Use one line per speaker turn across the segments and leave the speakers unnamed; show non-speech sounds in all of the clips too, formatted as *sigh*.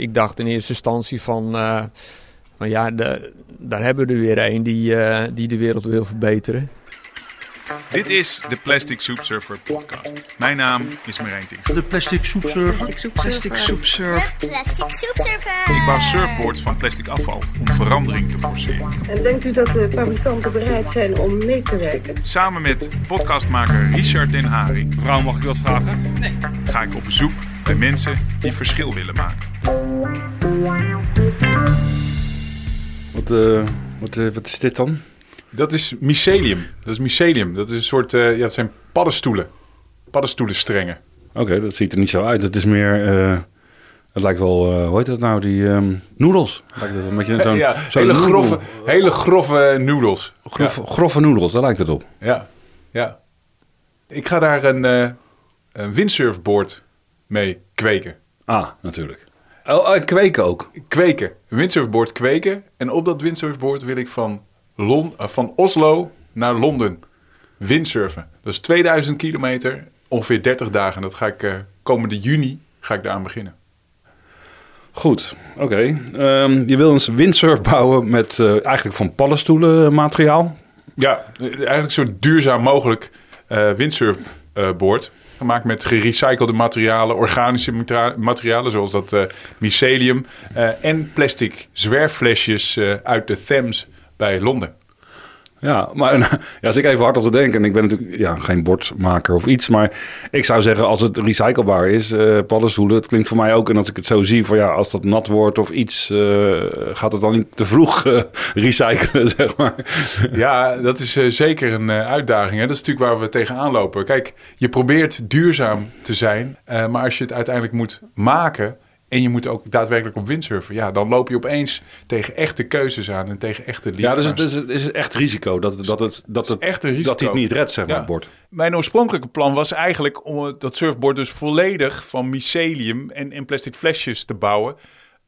Ik dacht in eerste instantie van, uh, van ja, de, daar hebben we er weer een die, uh, die de wereld wil verbeteren.
Dit is de Plastic Soup Surfer podcast. Mijn naam is Marijn Tink.
De Plastic Soup Surfer.
Plastic Soup Plastic Soup Surfer.
De Plastic Soup Surfer.
Ik bouw surfboards van plastic afval om verandering te forceren.
En denkt u dat de fabrikanten bereid zijn om mee te werken?
Samen met podcastmaker Richard Den Haring
Mevrouw, mag ik wat vragen?
Nee.
ga ik op bezoek bij mensen die verschil willen maken.
Wat, uh, wat, uh, wat is dit dan?
Dat is mycelium. Dat is mycelium. Dat is een soort, uh, ja, het zijn paddenstoelen. Paddenstoelenstrengen.
Oké, okay, dat ziet er niet zo uit. Het is meer, het lijkt wel, hoe heet dat nou, die um, noedels. Lijkt het een beetje zo'n, *laughs*
ja,
zo
hele, grove, hele grove noedels.
Grof, ja. Grove noedels, daar lijkt het op.
Ja, ja. Ik ga daar een, een windsurfboard mee kweken.
Ah, natuurlijk. Oh, en kweken ook?
Kweken. Een windsurfboard kweken. En op dat windsurfboard wil ik van Lon, uh, van Oslo naar Londen windsurfen. Dat is 2000 kilometer, ongeveer 30 dagen. Dat ga ik uh, komende juni ga ik daaraan beginnen.
Goed, oké. Okay. Um, je wil een windsurf bouwen met uh, eigenlijk van paddenstoelen materiaal?
Ja, eigenlijk zo duurzaam mogelijk windsurfboard. Gemaakt met gerecyclede materialen, organische materialen zoals dat mycelium en plastic zwerfflesjes uit de Thames bij Londen.
Ja, maar *laughs* ja, als ik even hard op te denken, en ik ben natuurlijk ja, geen bordmaker of iets, maar ik zou zeggen als het recyclebaar is, uh, paddenstoelen, het klinkt voor mij ook, en als ik het zo zie, van ja, als dat nat wordt of iets, uh, gaat het dan niet te vroeg uh, *laughs* recyclen, *laughs* zeg maar.
Ja, dat is zeker een uitdaging. Hè? Dat is natuurlijk waar we tegenaan lopen. Kijk, je probeert duurzaam te zijn, maar als je het uiteindelijk moet maken, en je moet ook daadwerkelijk op windsurfen. Ja, dan loop je opeens tegen echte keuzes aan en tegen echte
Ja, dus het is, echt risico dat, dat, het, dat, het,
echt een risico.
dat hij het niet redt, zeg maar,
ja.
het bord.
Mijn oorspronkelijke plan was eigenlijk om dat surfboard dus volledig van mycelium en, en plastic flesjes te bouwen.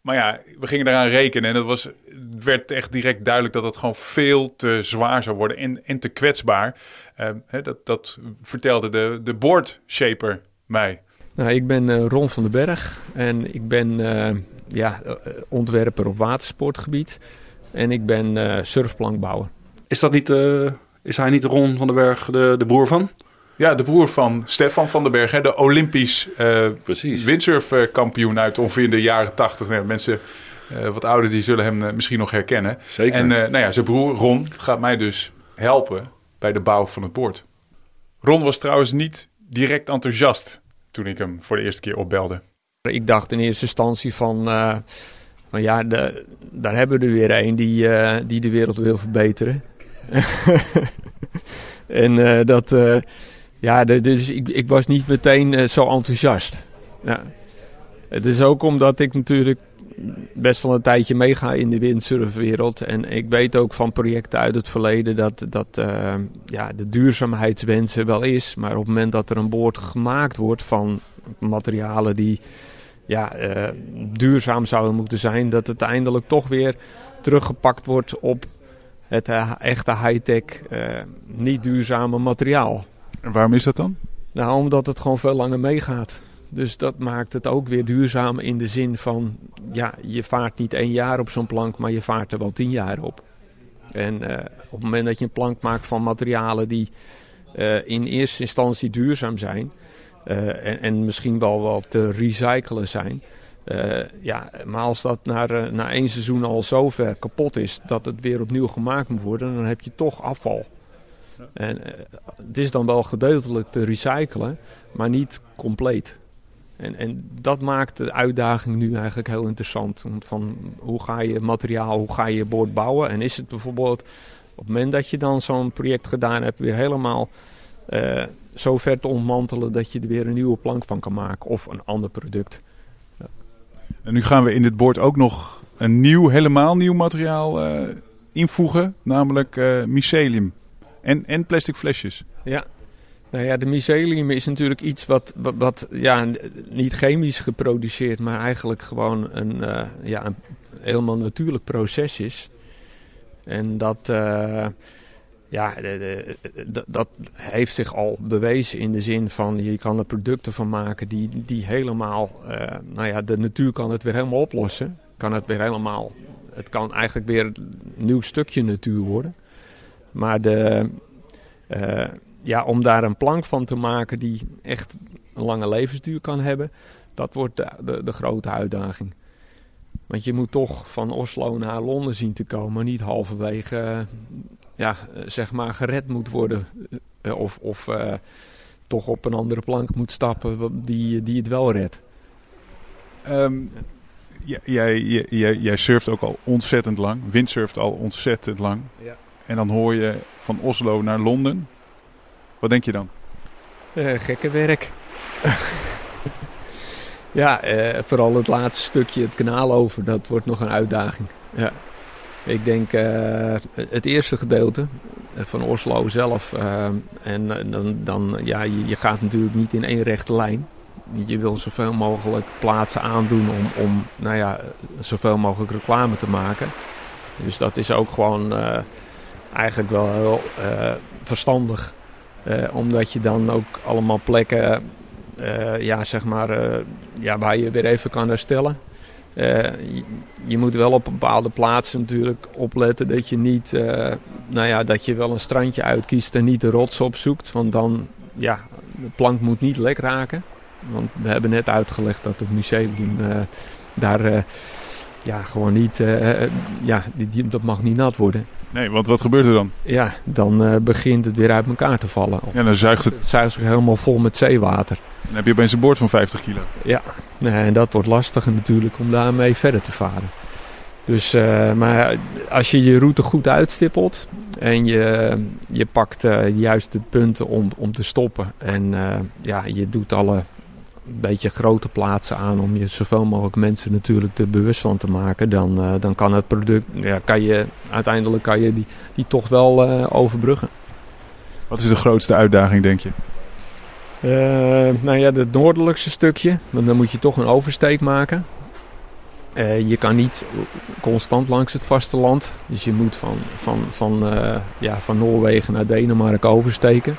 Maar ja, we gingen eraan rekenen en het, was, het werd echt direct duidelijk dat het gewoon veel te zwaar zou worden en, en te kwetsbaar. Uh, hè, dat, dat vertelde de, de board shaper mij.
Nou, ik ben uh, Ron van den Berg en ik ben uh, ja, ontwerper op watersportgebied. En ik ben uh, surfplankbouwer.
Is, dat niet, is hij niet Ron van den Berg, de, de broer van?
Ja, de broer van Stefan van den Berg, hè, de Olympisch windsurfkampioen uit ongeveer de jaren tachtig. Nou, mensen wat ouder die zullen hem misschien nog herkennen.
Zeker.
En nou ja, zijn broer Ron gaat mij dus helpen bij de bouw van het boord. Ron was trouwens niet direct enthousiast toen ik hem voor de eerste keer opbelde.
Ik dacht in eerste instantie van, uh, van ja, daar hebben we er weer een die, uh, die de wereld wil verbeteren. *laughs* en uh, dat, ja, dus ik, ik was niet meteen zo enthousiast. Ja. Het is ook omdat ik natuurlijk best wel een tijdje meega in de windsurfwereld. En ik weet ook van projecten uit het verleden dat, dat uh, ja, de duurzaamheidswens er wel is. Maar op het moment dat er een boord gemaakt wordt van materialen die ja, uh, duurzaam zouden moeten zijn, dat het uiteindelijk toch weer teruggepakt wordt op het uh, echte high-tech, niet duurzame materiaal.
En waarom is dat dan?
Nou, omdat het gewoon veel langer meegaat. Dus dat maakt het ook weer duurzaam in de zin van, ja, je vaart niet één jaar op zo'n plank, maar je vaart er wel tien jaar op. En uh, op het moment dat je een plank maakt van materialen die uh, in eerste instantie duurzaam zijn uh, en, en, misschien wel wel te recyclen zijn. ja, maar als dat na, na één seizoen al zo ver kapot is dat het weer opnieuw gemaakt moet worden, dan heb je toch afval. En het is dan wel gedeeltelijk te recyclen, maar niet compleet. En, en dat maakt de uitdaging nu eigenlijk heel interessant. Van hoe ga je materiaal, hoe ga je je boord bouwen? En is het bijvoorbeeld op het moment dat je dan zo'n project gedaan hebt, weer helemaal uh, zo ver te ontmantelen dat je er weer een nieuwe plank van kan maken of een ander product.
Ja. En nu gaan we in dit boord ook nog een nieuw, helemaal nieuw materiaal uh, invoegen, namelijk uh, mycelium en, en plastic flesjes.
Ja, nou ja, de mycelium is natuurlijk iets wat, wat, ja, niet chemisch geproduceerd, maar eigenlijk gewoon een, uh, ja, een helemaal natuurlijk proces is. En dat, uh, ja, de- de- dat heeft zich al bewezen in de zin van je kan er producten van maken die, die helemaal, eh, nou ja, de natuur kan het weer helemaal oplossen. Kan het weer helemaal, het kan eigenlijk weer een nieuw stukje natuur worden. Maar de, eh, ja, om daar een plank van te maken die echt een lange levensduur kan hebben, dat wordt de, de, de grote uitdaging. Want je moet toch van Oslo naar Londen zien te komen, niet halverwege eh, ja, eh, zeg maar gered moet worden. Eh, Of, of toch op een andere plank moet stappen die, die het wel redt.
Ehm, jij, jij, jij, jij surft ook al ontzettend lang. Windsurft al ontzettend lang.
Ja.
En dan hoor je van Oslo naar Londen. Wat denk je dan?
Eh, gekke werk. *laughs* ja, eh, vooral het laatste stukje, het kanaal over, dat wordt nog een uitdaging. Ja. Ik denk eh, het eerste gedeelte van Oslo zelf. en dan, dan ja, je, gaat natuurlijk niet in één rechte lijn. Je wil zoveel mogelijk plaatsen aandoen om, om nou ja, zoveel mogelijk reclame te maken. Dus dat is ook gewoon eigenlijk wel heel verstandig. Eh, omdat je dan ook allemaal plekken, eh, ja, zeg maar, eh, ja, waar je weer even kan herstellen. Je, moet wel op bepaalde plaatsen natuurlijk opletten dat je niet, nou ja, dat je wel een strandje uitkiest en niet de rots opzoekt. Want dan, ja, de plank moet niet lek raken. Want we hebben net uitgelegd dat het museum eh, daar, ja, gewoon niet, ja, dat mag niet nat worden.
Nee, want wat gebeurt er dan?
Ja, dan eh, begint het weer uit elkaar te vallen.
Ja, dan zuigt het.
Het zuigt zich helemaal vol met zeewater.
Dan heb je opeens een boord van 50 kilo.
Ja, nee, en dat wordt lastiger natuurlijk om daarmee verder te varen. Dus, eh, maar als je je route goed uitstippelt en je, je pakt eh, de juiste punten om, om te stoppen. En ja, je doet alle een beetje grote plaatsen aan om je zoveel mogelijk mensen natuurlijk er bewust van te maken. Dan, eh, dan kan het product, ja, kan je, uiteindelijk kan je die, die toch wel eh, overbruggen.
Wat is de grootste uitdaging, denk je?
Eh, nou ja, het noordelijkste stukje. Want dan moet je toch een oversteek maken. Je kan niet constant langs het vasteland. Dus je moet van, van, van, ja, van Noorwegen naar Denemarken oversteken.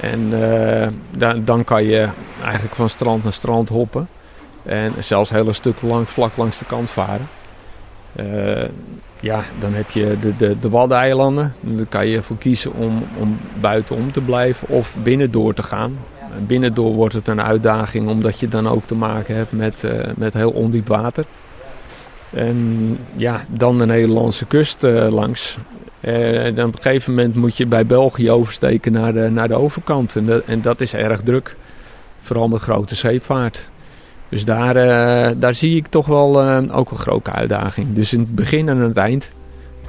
En eh, da- dan kan je eigenlijk van strand naar strand hoppen. En zelfs hele stukken lang vlak langs de kant varen. Eh, ja, dan heb je de, de, de Waddeneilanden. Daar kan je voor kiezen om, om buitenom te blijven of binnen door te gaan. En Binnendoor wordt het een uitdaging omdat je dan ook te maken hebt met, eh, met heel ondiep water. En ja, dan de Nederlandse kust langs. En dan op een gegeven moment moet je bij België oversteken naar de, naar de overkant. En, dat- en dat is erg druk. Vooral met grote zeepvaart. Dus daar, eh, daar zie ik toch wel eh, ook een grote uitdaging. Dus in het begin en het eind.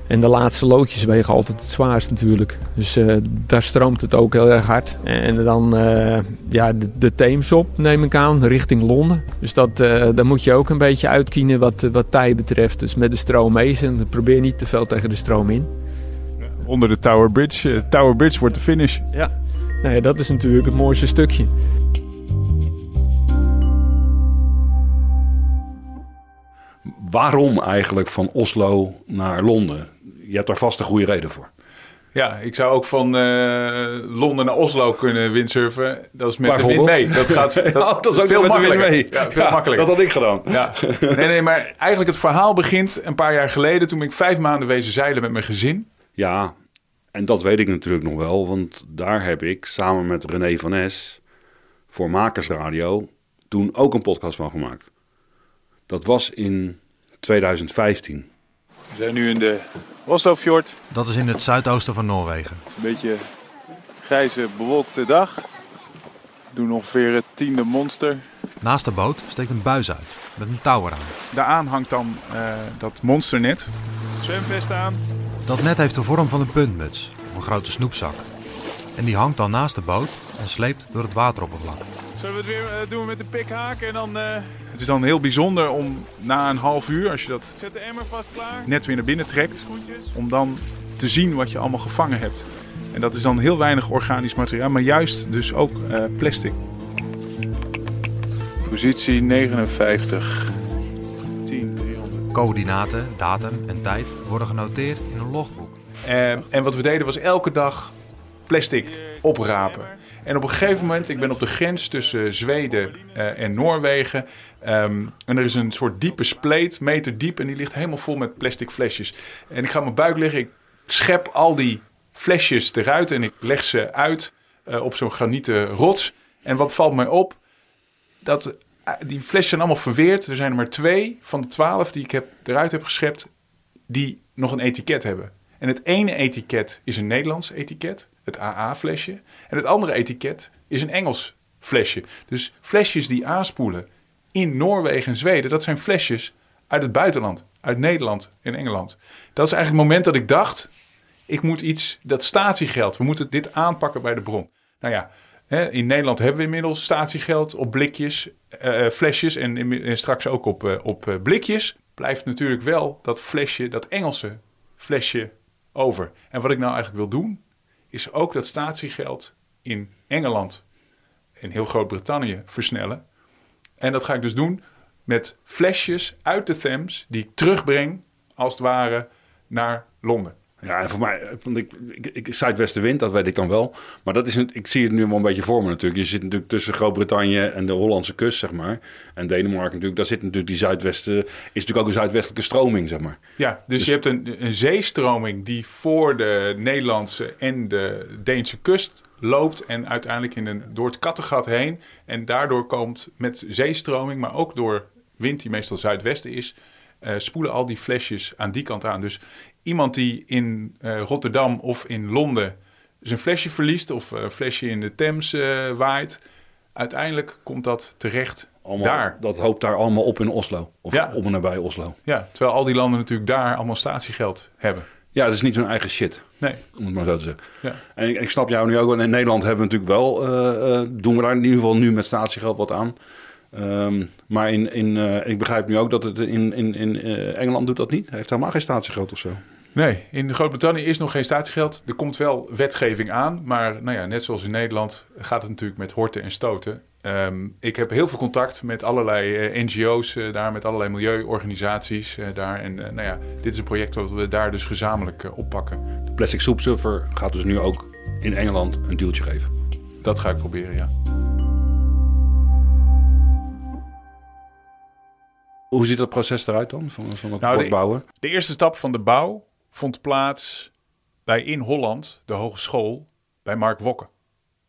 En de laatste loodjes wegen altijd het zwaarst natuurlijk. Dus eh, daar stroomt het ook heel erg hard. En dan eh, ja, de, de Theems op, neem ik aan, richting Londen. Dus dat, eh daar moet je ook een beetje uitkiezen wat, wat tij betreft. Dus met de stroom mee en probeer niet te veel tegen de stroom in.
Onder de Tower Bridge. Eh, Tower Bridge wordt de finish.
Ja. Nou ja, dat is natuurlijk het mooiste stukje.
Waarom eigenlijk van Oslo naar Londen? Je hebt daar vast een goede reden voor.
Ja, ik zou ook van eh, Londen naar Oslo kunnen windsurfen. Dat is met de wind mee. Dat gaat *laughs* dat,
Oh, dat is ook
veel
met de wind
makkelijker.
mee.
Ja, veel
Ja,
makkelijker.
Dat had ik gedaan.
Ja. Nee, nee, maar eigenlijk het verhaal begint een paar jaar geleden... toen ik vijf maanden wezen zeilen met mijn gezin.
Ja, en dat weet ik natuurlijk nog wel, want daar heb ik samen met René van Es voor Makersradio toen ook een podcast van gemaakt. Dat was in 2015.
We zijn nu in de Oslofjord.
Dat is in het zuidoosten van Noorwegen.
Het is een beetje grijze, bewolkte dag. We doen ongeveer het tiende monster.
Naast de boot steekt een buis uit met een touw eraan.
Daaraan hangt dan eh, dat monsternet. Zwemvest aan.
Dat net heeft de vorm van een puntmuts of een grote snoepzak. En die hangt dan naast de boot en sleept door het wateroppervlak.
Zullen we het weer eh, doen met de pikhaak en dan... eh, Het is dan heel bijzonder om na een half uur, als je dat Zet de emmer vast klaar. net weer naar binnen trekt, om dan te zien wat je allemaal gevangen hebt. En dat is dan heel weinig organisch materiaal, maar juist dus ook eh, plastic. Positie 59. 10, 300.
Coördinaten, datum en tijd worden genoteerd in een logboek.
En, en wat we deden was elke dag plastic oprapen. En op een gegeven moment, ik ben op de grens tussen Zweden eh, en Noorwegen. ehm, en er is een soort diepe spleet, meter diep. En die ligt helemaal vol met plastic flesjes. En ik ga mijn buik liggen. Ik schep al die flesjes eruit en ik leg ze uit eh, op zo'n granieten rots. En wat valt mij op? Dat die flesjes zijn allemaal verweerd. Er zijn er maar twee van de twaalf die ik heb, eruit heb geschept, die nog een etiket hebben. En het ene etiket is een Nederlands etiket, het AA-flesje. En het andere etiket is een Engels flesje. Dus flesjes die aanspoelen in Noorwegen en Zweden, dat zijn flesjes uit het buitenland, uit Nederland en Engeland. Dat is eigenlijk het moment dat ik dacht, ik moet iets, dat statiegeld, we moeten dit aanpakken bij de bron. Nou ja, hè, in Nederland hebben we inmiddels statiegeld op blikjes, eh, eh, flesjes en, en straks ook op, eh, op blikjes. Blijft natuurlijk wel dat flesje, dat Engelse flesje over. En wat ik nou eigenlijk wil doen, is ook dat statiegeld in Engeland en heel Groot-Brittannië versnellen. En dat ga ik dus doen met flesjes uit de Thames die ik terugbreng, als het ware, naar Londen.
Ja, en voor mij, want ik, ik, ik zuidwestenwind, dat weet ik dan wel. Maar dat is een, ik zie het nu wel een beetje voor me natuurlijk. Je zit natuurlijk tussen Groot-Brittannië en de Hollandse kust, zeg maar. En Denemarken natuurlijk, daar zit natuurlijk die zuidwesten, is natuurlijk ook een zuidwestelijke stroming, zeg maar.
Ja, dus, je hebt een, een zeestroming die voor de Nederlandse en de Deense kust loopt en uiteindelijk in een, door het Kattegat heen. En daardoor komt met zeestroming, maar ook door wind die meestal zuidwesten is, eh, spoelen al die flesjes aan die kant aan. Dus iemand die in eh, Rotterdam of in Londen zijn flesje verliest of eh, een flesje in de Thames eh, waait, uiteindelijk komt dat terecht
Allemaal,
daar.
Dat hoopt daar allemaal op in Oslo. Of
Ja.
op en nabij Oslo.
Ja, terwijl al die landen natuurlijk daar allemaal statiegeld hebben.
Ja, dat is niet hun eigen shit,
Nee,
om het maar zo te zeggen.
ja.
En ik, ik snap jou nu ook wel. In Nederland hebben we natuurlijk wel, eh, eh, doen we daar in ieder geval nu met statiegeld wat aan. Ehm, maar in, in, eh, ik begrijp nu ook dat het in, in, in eh, Engeland doet dat niet. Hij heeft helemaal geen statiegeld of zo.
Nee, in Groot-Brittannië is nog geen statiegeld. Er komt wel wetgeving aan, maar nou ja, net zoals in Nederland gaat het natuurlijk met horten en stoten. Ehm, ik heb heel veel contact met allerlei eh, NGO's eh, daar, met allerlei milieuorganisaties eh, daar. En nou ja, dit is een project wat we daar dus gezamenlijk oppakken.
De plastic soep surfer gaat dus nu ook in Engeland een duwtje geven.
Dat ga ik proberen, ja.
Hoe ziet dat proces eruit dan, van, van het
Nou, de-
bouwen?
De eerste stap van de bouw vond plaats bij in Holland, de hogeschool, bij Mark Wokke.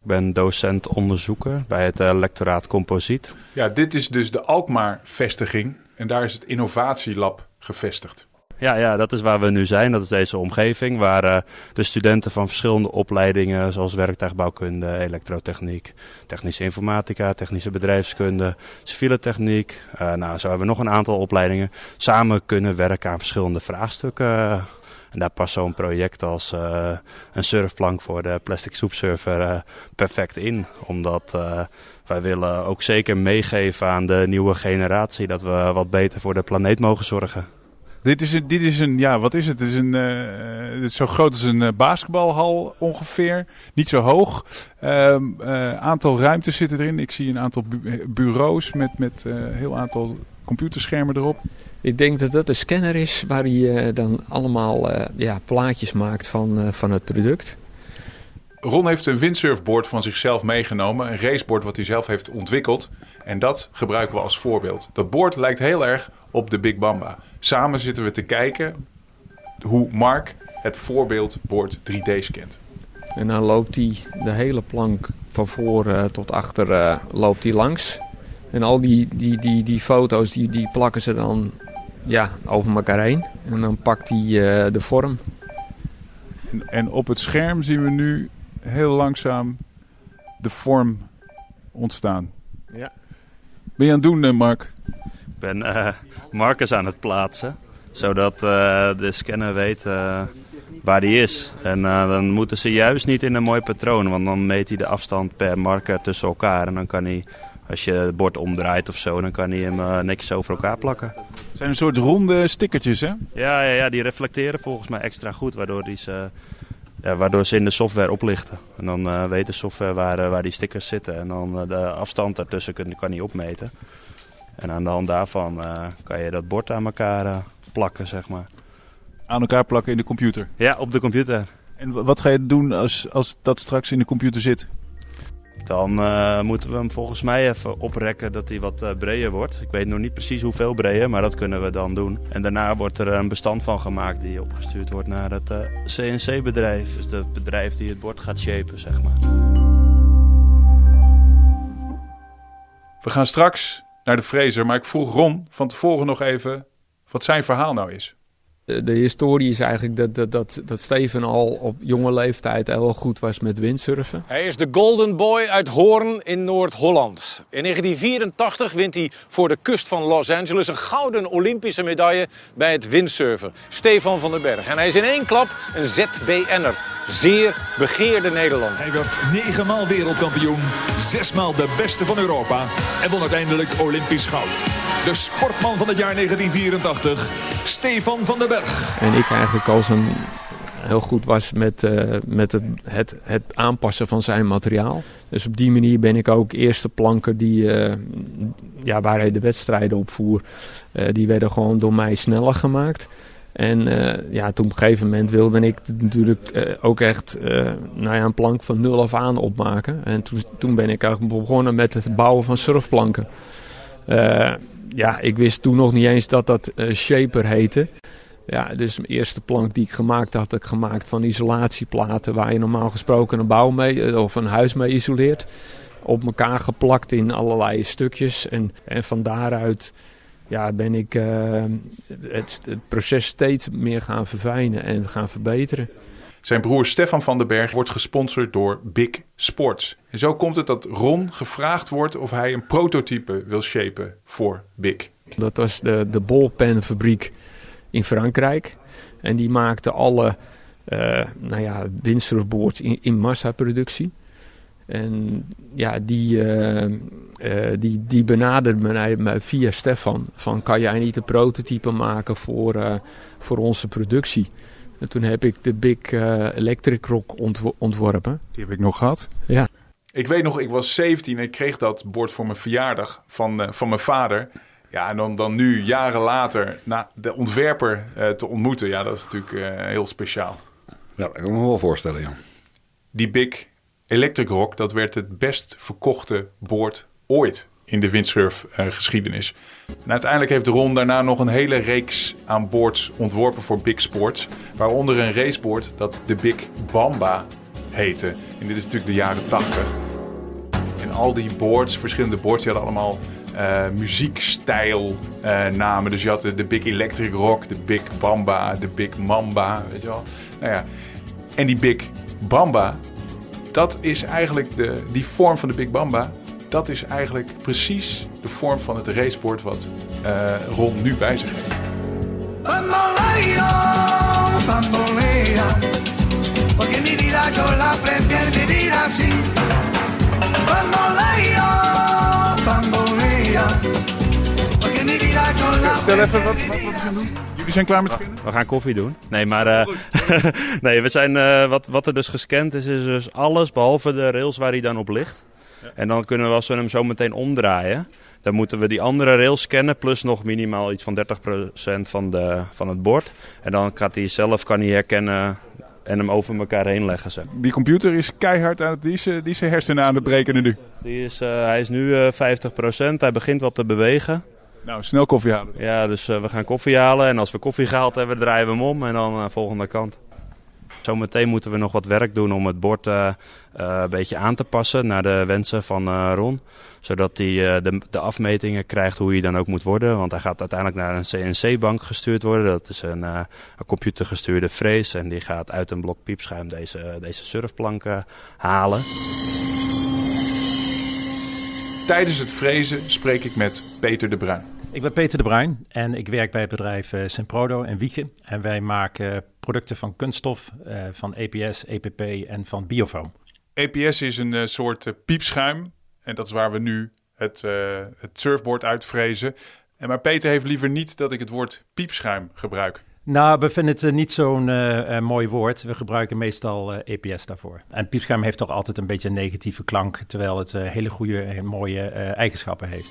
Ik ben docent-onderzoeker bij het eh, lectoraat Composiet.
Ja, dit is dus de Alkmaar-vestiging en daar is het innovatielab gevestigd.
Ja, ja, dat is waar we nu zijn. Dat is deze omgeving waar eh, de studenten van verschillende opleidingen, zoals werktuigbouwkunde, elektrotechniek, technische informatica, technische bedrijfskunde, civiele techniek. eh, nou, zo hebben we nog een aantal opleidingen. Samen kunnen werken aan verschillende vraagstukken. En daar past zo'n project als eh, een surfplank voor de plastic soepsurfer eh, perfect in. Omdat eh, wij willen ook zeker meegeven aan de nieuwe generatie dat we wat beter voor de planeet mogen zorgen.
Dit is een, dit is een ja, wat is het? Het is een, is zo groot als een basketbalhal ongeveer. Niet zo hoog. Ehm eh, aantal ruimtes zitten erin. Ik zie een aantal bu- bureaus met, met eh, heel aantal computerschermen erop.
Ik denk dat dat een scanner is waar hij eh, dan allemaal eh, ja, plaatjes maakt van, eh, van het product.
Ron heeft een windsurfboard van zichzelf meegenomen. Een raceboard wat hij zelf heeft ontwikkeld. En dat gebruiken we als voorbeeld. Dat board lijkt heel erg op de Big Bamba. Samen zitten we te kijken hoe Mark het voorbeeldboard 3D scant.
En dan loopt hij de hele plank van voor tot achter loopt hij langs. En al die, die, die, die foto's die, die plakken ze dan ja, over elkaar heen. En dan pakt hij eh, de vorm.
En, en op het scherm zien we nu heel langzaam de vorm ontstaan.
Ja.
Ben je aan het doen, eh, Mark?
Ik ben eh, markers aan het plaatsen, zodat eh, de scanner weet eh, waar die is. En eh, dan moeten ze juist niet in een mooi patroon, want dan meet hij de afstand per marker tussen elkaar. En dan kan hij, als je het bord omdraait of zo, dan kan hij hem eh, netjes over elkaar plakken.
Het zijn een soort ronde stickertjes, hè?
Ja, ja, ja, die reflecteren volgens mij extra goed, waardoor, die ze, ja, waardoor ze in de software oplichten. En dan eh, weet de software waar, eh, waar die stickers zitten en dan de afstand daartussen kan, kan hij opmeten. En aan de hand daarvan kan je dat bord aan elkaar plakken, zeg maar.
Aan elkaar plakken in de computer?
Ja, op de computer.
En wat ga je doen als, als dat straks in de computer zit?
Dan uh, moeten we hem volgens mij even oprekken dat hij wat uh, breder wordt. Ik weet nog niet precies hoeveel breder, maar dat kunnen we dan doen. En daarna wordt er een bestand van gemaakt die opgestuurd wordt naar het uh, CNC-bedrijf. Dus het bedrijf die het bord gaat shapen, zeg maar.
We gaan straks naar de freezer, maar ik vroeg Ron van tevoren nog even wat zijn verhaal nou is
de historie is eigenlijk dat, dat, dat, dat Steven al op jonge leeftijd heel goed was met windsurfen.
Hij is de Golden Boy uit Hoorn in Noord-Holland. In 1984 wint hij voor de kust van Los Angeles een gouden Olympische medaille bij het windsurfen. Stefan van den Berg. En hij is in één klap een ZBN'er. Zeer begeerde Nederland.
Hij werd negenmaal wereldkampioen, zesmaal de beste van Europa en won uiteindelijk Olympisch goud. De sportman van het jaar 1984, Stefan van den Berg.
En ik eigenlijk als een heel goed was met, uh, met het, het, het, aanpassen van zijn materiaal. Dus op die manier ben ik ook eerste planken die, uh, ja, waar hij de wedstrijden op voer, uh, die werden gewoon door mij sneller gemaakt. En ja, toen op een gegeven moment wilde ik natuurlijk ook echt nou ja, een plank van nul af aan opmaken. En toen, toen ben ik eigenlijk begonnen met het bouwen van surfplanken. Ja, ik wist toen nog niet eens dat dat shaper heette. Ja, dus de eerste plank die ik gemaakt had, had ik gemaakt van isolatieplaten waar je normaal gesproken een bouw mee of een huis mee isoleert. Op elkaar geplakt in allerlei stukjes. En, en van daaruit ja, ben ik uh, het, het, proces steeds meer gaan verfijnen en gaan verbeteren.
Zijn broer Stefan van den Berg wordt gesponsord door Big Sports. En zo komt het dat Ron gevraagd wordt of hij een prototype wil shapen voor Big.
Dat was de, de bolpenfabriek in Frankrijk. En die maakte alle uh, nou ja, windsurfboards in, in massaproductie. En ja, die, uh, uh, die, die benaderde me via Stefan. Van kan jij niet een prototype maken voor, voor onze productie? En toen heb ik de Big Electric Rock ontw ontworpen.
Die heb ik nog gehad?
Ja.
Ik weet nog, ik was 17 en ik kreeg dat bord voor mijn verjaardag van, van mijn vader. Ja, en dan, dan nu, jaren later, na de ontwerper te ontmoeten. Ja, dat is natuurlijk heel speciaal.
Ja, dat kan ik me wel voorstellen, ja.
Die Big Electric Rock, dat werd het best verkochte boord ooit in de windsurfgeschiedenis. En uiteindelijk heeft Ron daarna nog een hele reeks aan boards ontworpen voor Big Sports. Waaronder een raceboard dat de Big Bamba heette. En dit is natuurlijk de jaren 80. En al die boards, verschillende boards, die hadden allemaal uh, muziekstijl uh, namen. Dus je had de, de Big Electric Rock, de Big Bamba, de Big Mamba, weet je wel. Nou ja, en die Big Bamba, dat is eigenlijk de, die vorm van de Big Bamba. Dat is eigenlijk precies de vorm van het raceboard wat uh, Ron nu bij zich heeft.
Vertel even, wat, wat, wat gaan doen? Jullie zijn klaar met scannen?
We gaan koffie doen. Nee, maar uh, *laughs* nee, we zijn, uh, wat, wat er dus gescand is, is dus alles behalve de rails waar hij dan op ligt. Ja. En dan kunnen we als we hem zo meteen omdraaien, dan moeten we die andere rails scannen plus nog minimaal iets van 30% van, de, van het bord. En dan gaat hij zelf kan hij herkennen en hem over elkaar heen leggen. Zeg.
Die computer is keihard aan het, die is, die zijn hersenen aan het breken nu.
Die is, uh, hij is nu uh, 50%, hij begint wat te bewegen.
Nou, snel koffie halen.
Ja, dus uh, we gaan koffie halen. En als we koffie gehaald hebben, draaien we hem om. En dan volgende kant. Zometeen moeten we nog wat werk doen om het bord uh, een beetje aan te passen naar de wensen van Ron. Zodat hij de, de, afmetingen krijgt hoe hij dan ook moet worden. Want hij gaat uiteindelijk naar een CNC-bank gestuurd worden. Dat is een, een computergestuurde frees. En die gaat uit een blok piepschuim deze, deze surfplanken halen.
Tijdens het frezen spreek ik met Peter de Bruin.
Ik ben Peter de Bruin en ik werk bij het bedrijf uh, Semprodo en Wiegen. En wij maken producten van kunststof, uh, van EPS, EPP en van biofoam.
EPS is een uh, soort piepschuim en dat is waar we nu het, het surfboard uitvrezen. En maar Peter heeft liever niet dat ik het woord piepschuim gebruik.
Nou, we vinden het niet zo'n uh, mooi woord. We gebruiken meestal EPS daarvoor. En piepschuim heeft toch altijd een beetje een negatieve klank, terwijl het hele goede en mooie eigenschappen heeft.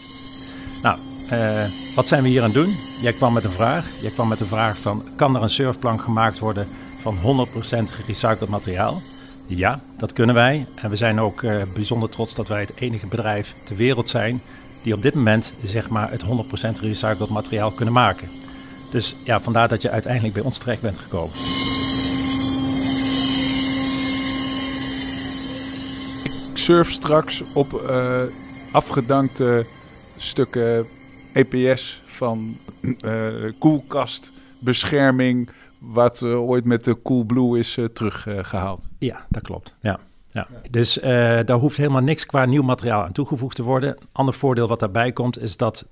Nou, eh, wat zijn we hier aan het doen? Jij kwam met een vraag. Jij kwam met een vraag van, kan er een surfplank gemaakt worden van 100% gerecycled materiaal? Ja, dat kunnen wij. En we zijn ook uh, bijzonder trots dat wij het enige bedrijf ter wereld zijn die op dit moment zeg maar het 100% gerecycled materiaal kunnen maken. Dus ja, vandaar dat je uiteindelijk bij ons terecht bent gekomen.
Ik surf straks op uh, afgedankte stukken EPS van uh, koelkastbescherming, wat uh, ooit met de Coolblue is uh, teruggehaald.
ja, dat klopt. Ja. Ja. Dus daar hoeft helemaal niks qua nieuw materiaal aan toegevoegd te worden. Ander voordeel wat daarbij komt is dat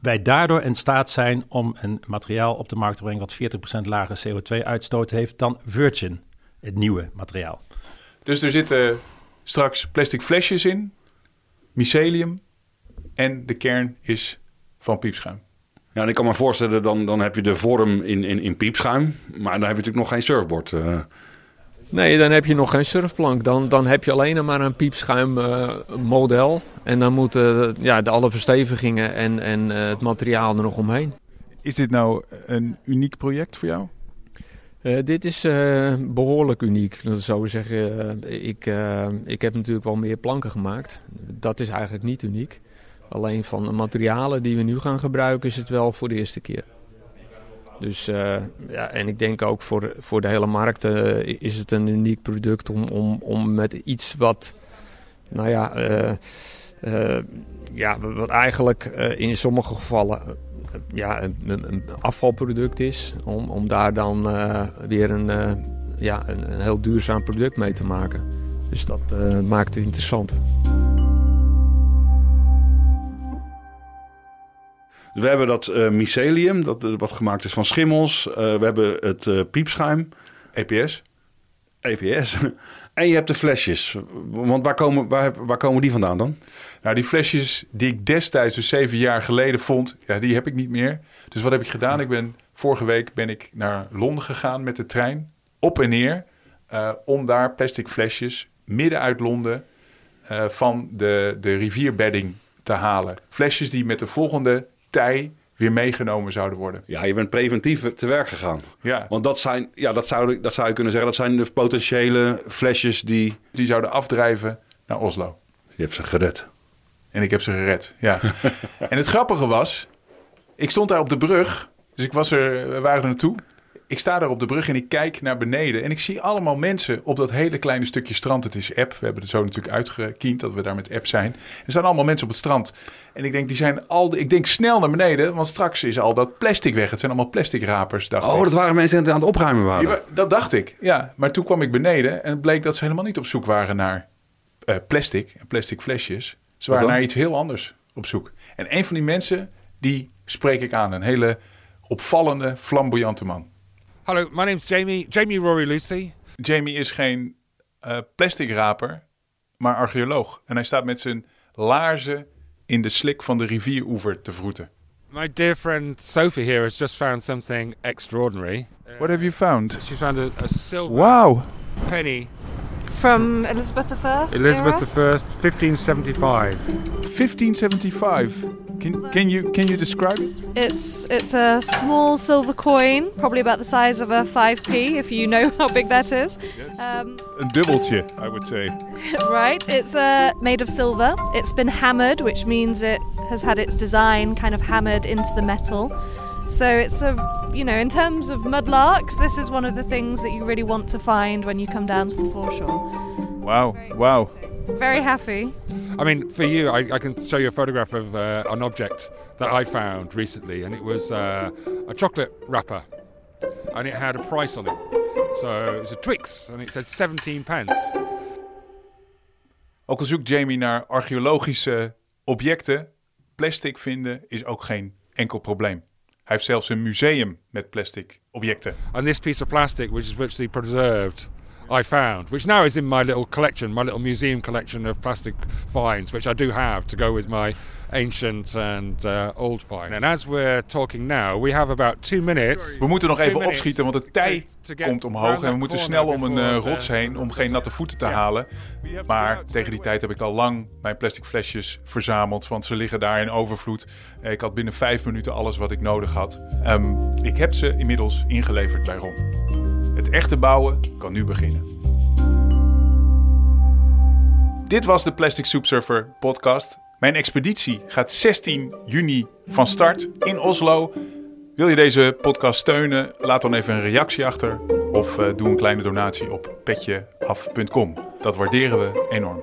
wij daardoor in staat zijn om een materiaal op de markt te brengen wat 40% lager CO2-uitstoot heeft dan Virgin, het nieuwe materiaal.
Dus er zitten straks plastic flesjes in, mycelium en de kern is van piepschuim.
Ja, en ik kan me voorstellen, dan, dan heb je de vorm in, in, in piepschuim, maar dan heb je natuurlijk nog geen surfboard. Uh.
Nee, dan heb je nog geen surfplank. Dan, dan heb je alleen maar een piepschuim uh, model. En dan moeten ja, de alle verstevigingen en, en uh, het materiaal er nog omheen.
Is dit nou een uniek project voor jou?
Uh, dit is behoorlijk uniek. Dat zou ik zeggen. ik, ik heb natuurlijk wel meer planken gemaakt. Dat is eigenlijk niet uniek. Alleen van de materialen die we nu gaan gebruiken is het wel voor de eerste keer. Dus uh, ja, en ik denk ook voor, voor de hele markt uh, is het een uniek product om, om, om met iets wat, nou ja, uh, ja wat eigenlijk in sommige gevallen ja, een, een, afvalproduct is, om, om daar dan weer een, ja, een, een, heel duurzaam product mee te maken. Dus dat maakt het interessant.
We hebben dat uh, mycelium, dat, wat gemaakt is van schimmels. Uh, we hebben het piepschuim.
EPS.
EPS. *laughs* en je hebt de flesjes. Want waar komen, waar, waar komen die vandaan dan?
Nou, die flesjes die ik destijds, dus zeven jaar geleden, vond, ja, die heb ik niet meer. Dus wat heb ik gedaan? Ik ben, vorige week ben ik naar Londen gegaan met de trein, op en neer, om daar plastic flesjes midden uit Londen van de, de rivierbedding te halen. Flesjes die met de volgende tij weer meegenomen zouden worden.
Ja, je bent preventief te werk gegaan.
Ja.
Want dat zijn, ja, dat zou, dat zou je kunnen zeggen, dat zijn de potentiële flesjes die...
Die zouden afdrijven naar Oslo.
Je hebt ze gered.
En ik heb ze gered, ja. *laughs* en het grappige was, ik stond daar op de brug, dus ik was er, we waren er naartoe. Ik sta daar op de brug en ik kijk naar beneden en ik zie allemaal mensen op dat hele kleine stukje strand. Het is app, we hebben het zo natuurlijk uitgekiend dat we daar met app zijn. Er staan allemaal mensen op het strand. En ik denk, die zijn al, ik denk snel naar beneden, want straks is al dat plastic weg. Het zijn allemaal plastic rapers. Dacht
oh,
ik.
dat waren mensen die aan het opruimen waren.
dat dacht ik, ja. Maar toen kwam ik beneden en het bleek dat ze helemaal niet op zoek waren naar uh, plastic en plastic flesjes. Ze waren naar iets heel anders op zoek. En een van die mensen, die spreek ik aan. Een hele opvallende, flamboyante man.
Hallo, my name's Jamie. Jamie Rory Lucy.
Jamie is geen uh, plastic raper, maar archeoloog. En hij staat met zijn laarzen in de slik van de rivieroever te vroeten.
My dear friend Sophie here has just found something extraordinary.
What have you found?
She found a, a silver
wow.
penny
from Elizabeth I.
Elizabeth
era?
I, 1575.
1575. Can, can you can you describe it?
It's it's a small silver coin, probably about the size of a 5p, if you know how big that is.
Yes. Um, a dubbeltje, I would say. *laughs*
right. It's uh, made of silver. It's been hammered, which means it has had its design kind of hammered into the metal. So it's a, you know, in terms of mudlarks, this is one of the things that you really want to find when you come down to the foreshore.
Wow! Wow!
Very happy.
I mean, for you, I, I can show you a photograph of uh, an object that I found recently, and it was uh, a chocolate wrapper, and it had a price on it. So it was a Twix, and it said 17 pence.
Ook al zoekt Jamie naar archeologische objecten, plastic vinden is ook geen enkel probleem. Hij heeft zelfs een museum met plastic objecten.
And this piece of plastic, which is virtually preserved I found, which now is in my little collection, my little museum collection of plastic finds, which I do have to go with my ancient and uh, old finds. And as we're talking now, we have about two minutes.
We moeten nog even opschieten, want de tij
to get
komt omhoog. En we moeten snel om een
the-
rots heen om geen natte voeten te halen. Maar tegen die tijd heb ik al lang mijn plastic flesjes verzameld. Want ze liggen daar in overvloed. Ik had binnen vijf minuten alles wat ik nodig had. Ehm, ik heb ze inmiddels ingeleverd bij Ron. Het echte bouwen kan nu beginnen. Dit was de Plastic Soup Surfer podcast. Mijn expeditie gaat 16 juni van start in Oslo. Wil je deze podcast steunen? Laat dan even een reactie achter. Of eh, doe een kleine donatie op petjeaf.com. Dat waarderen we enorm.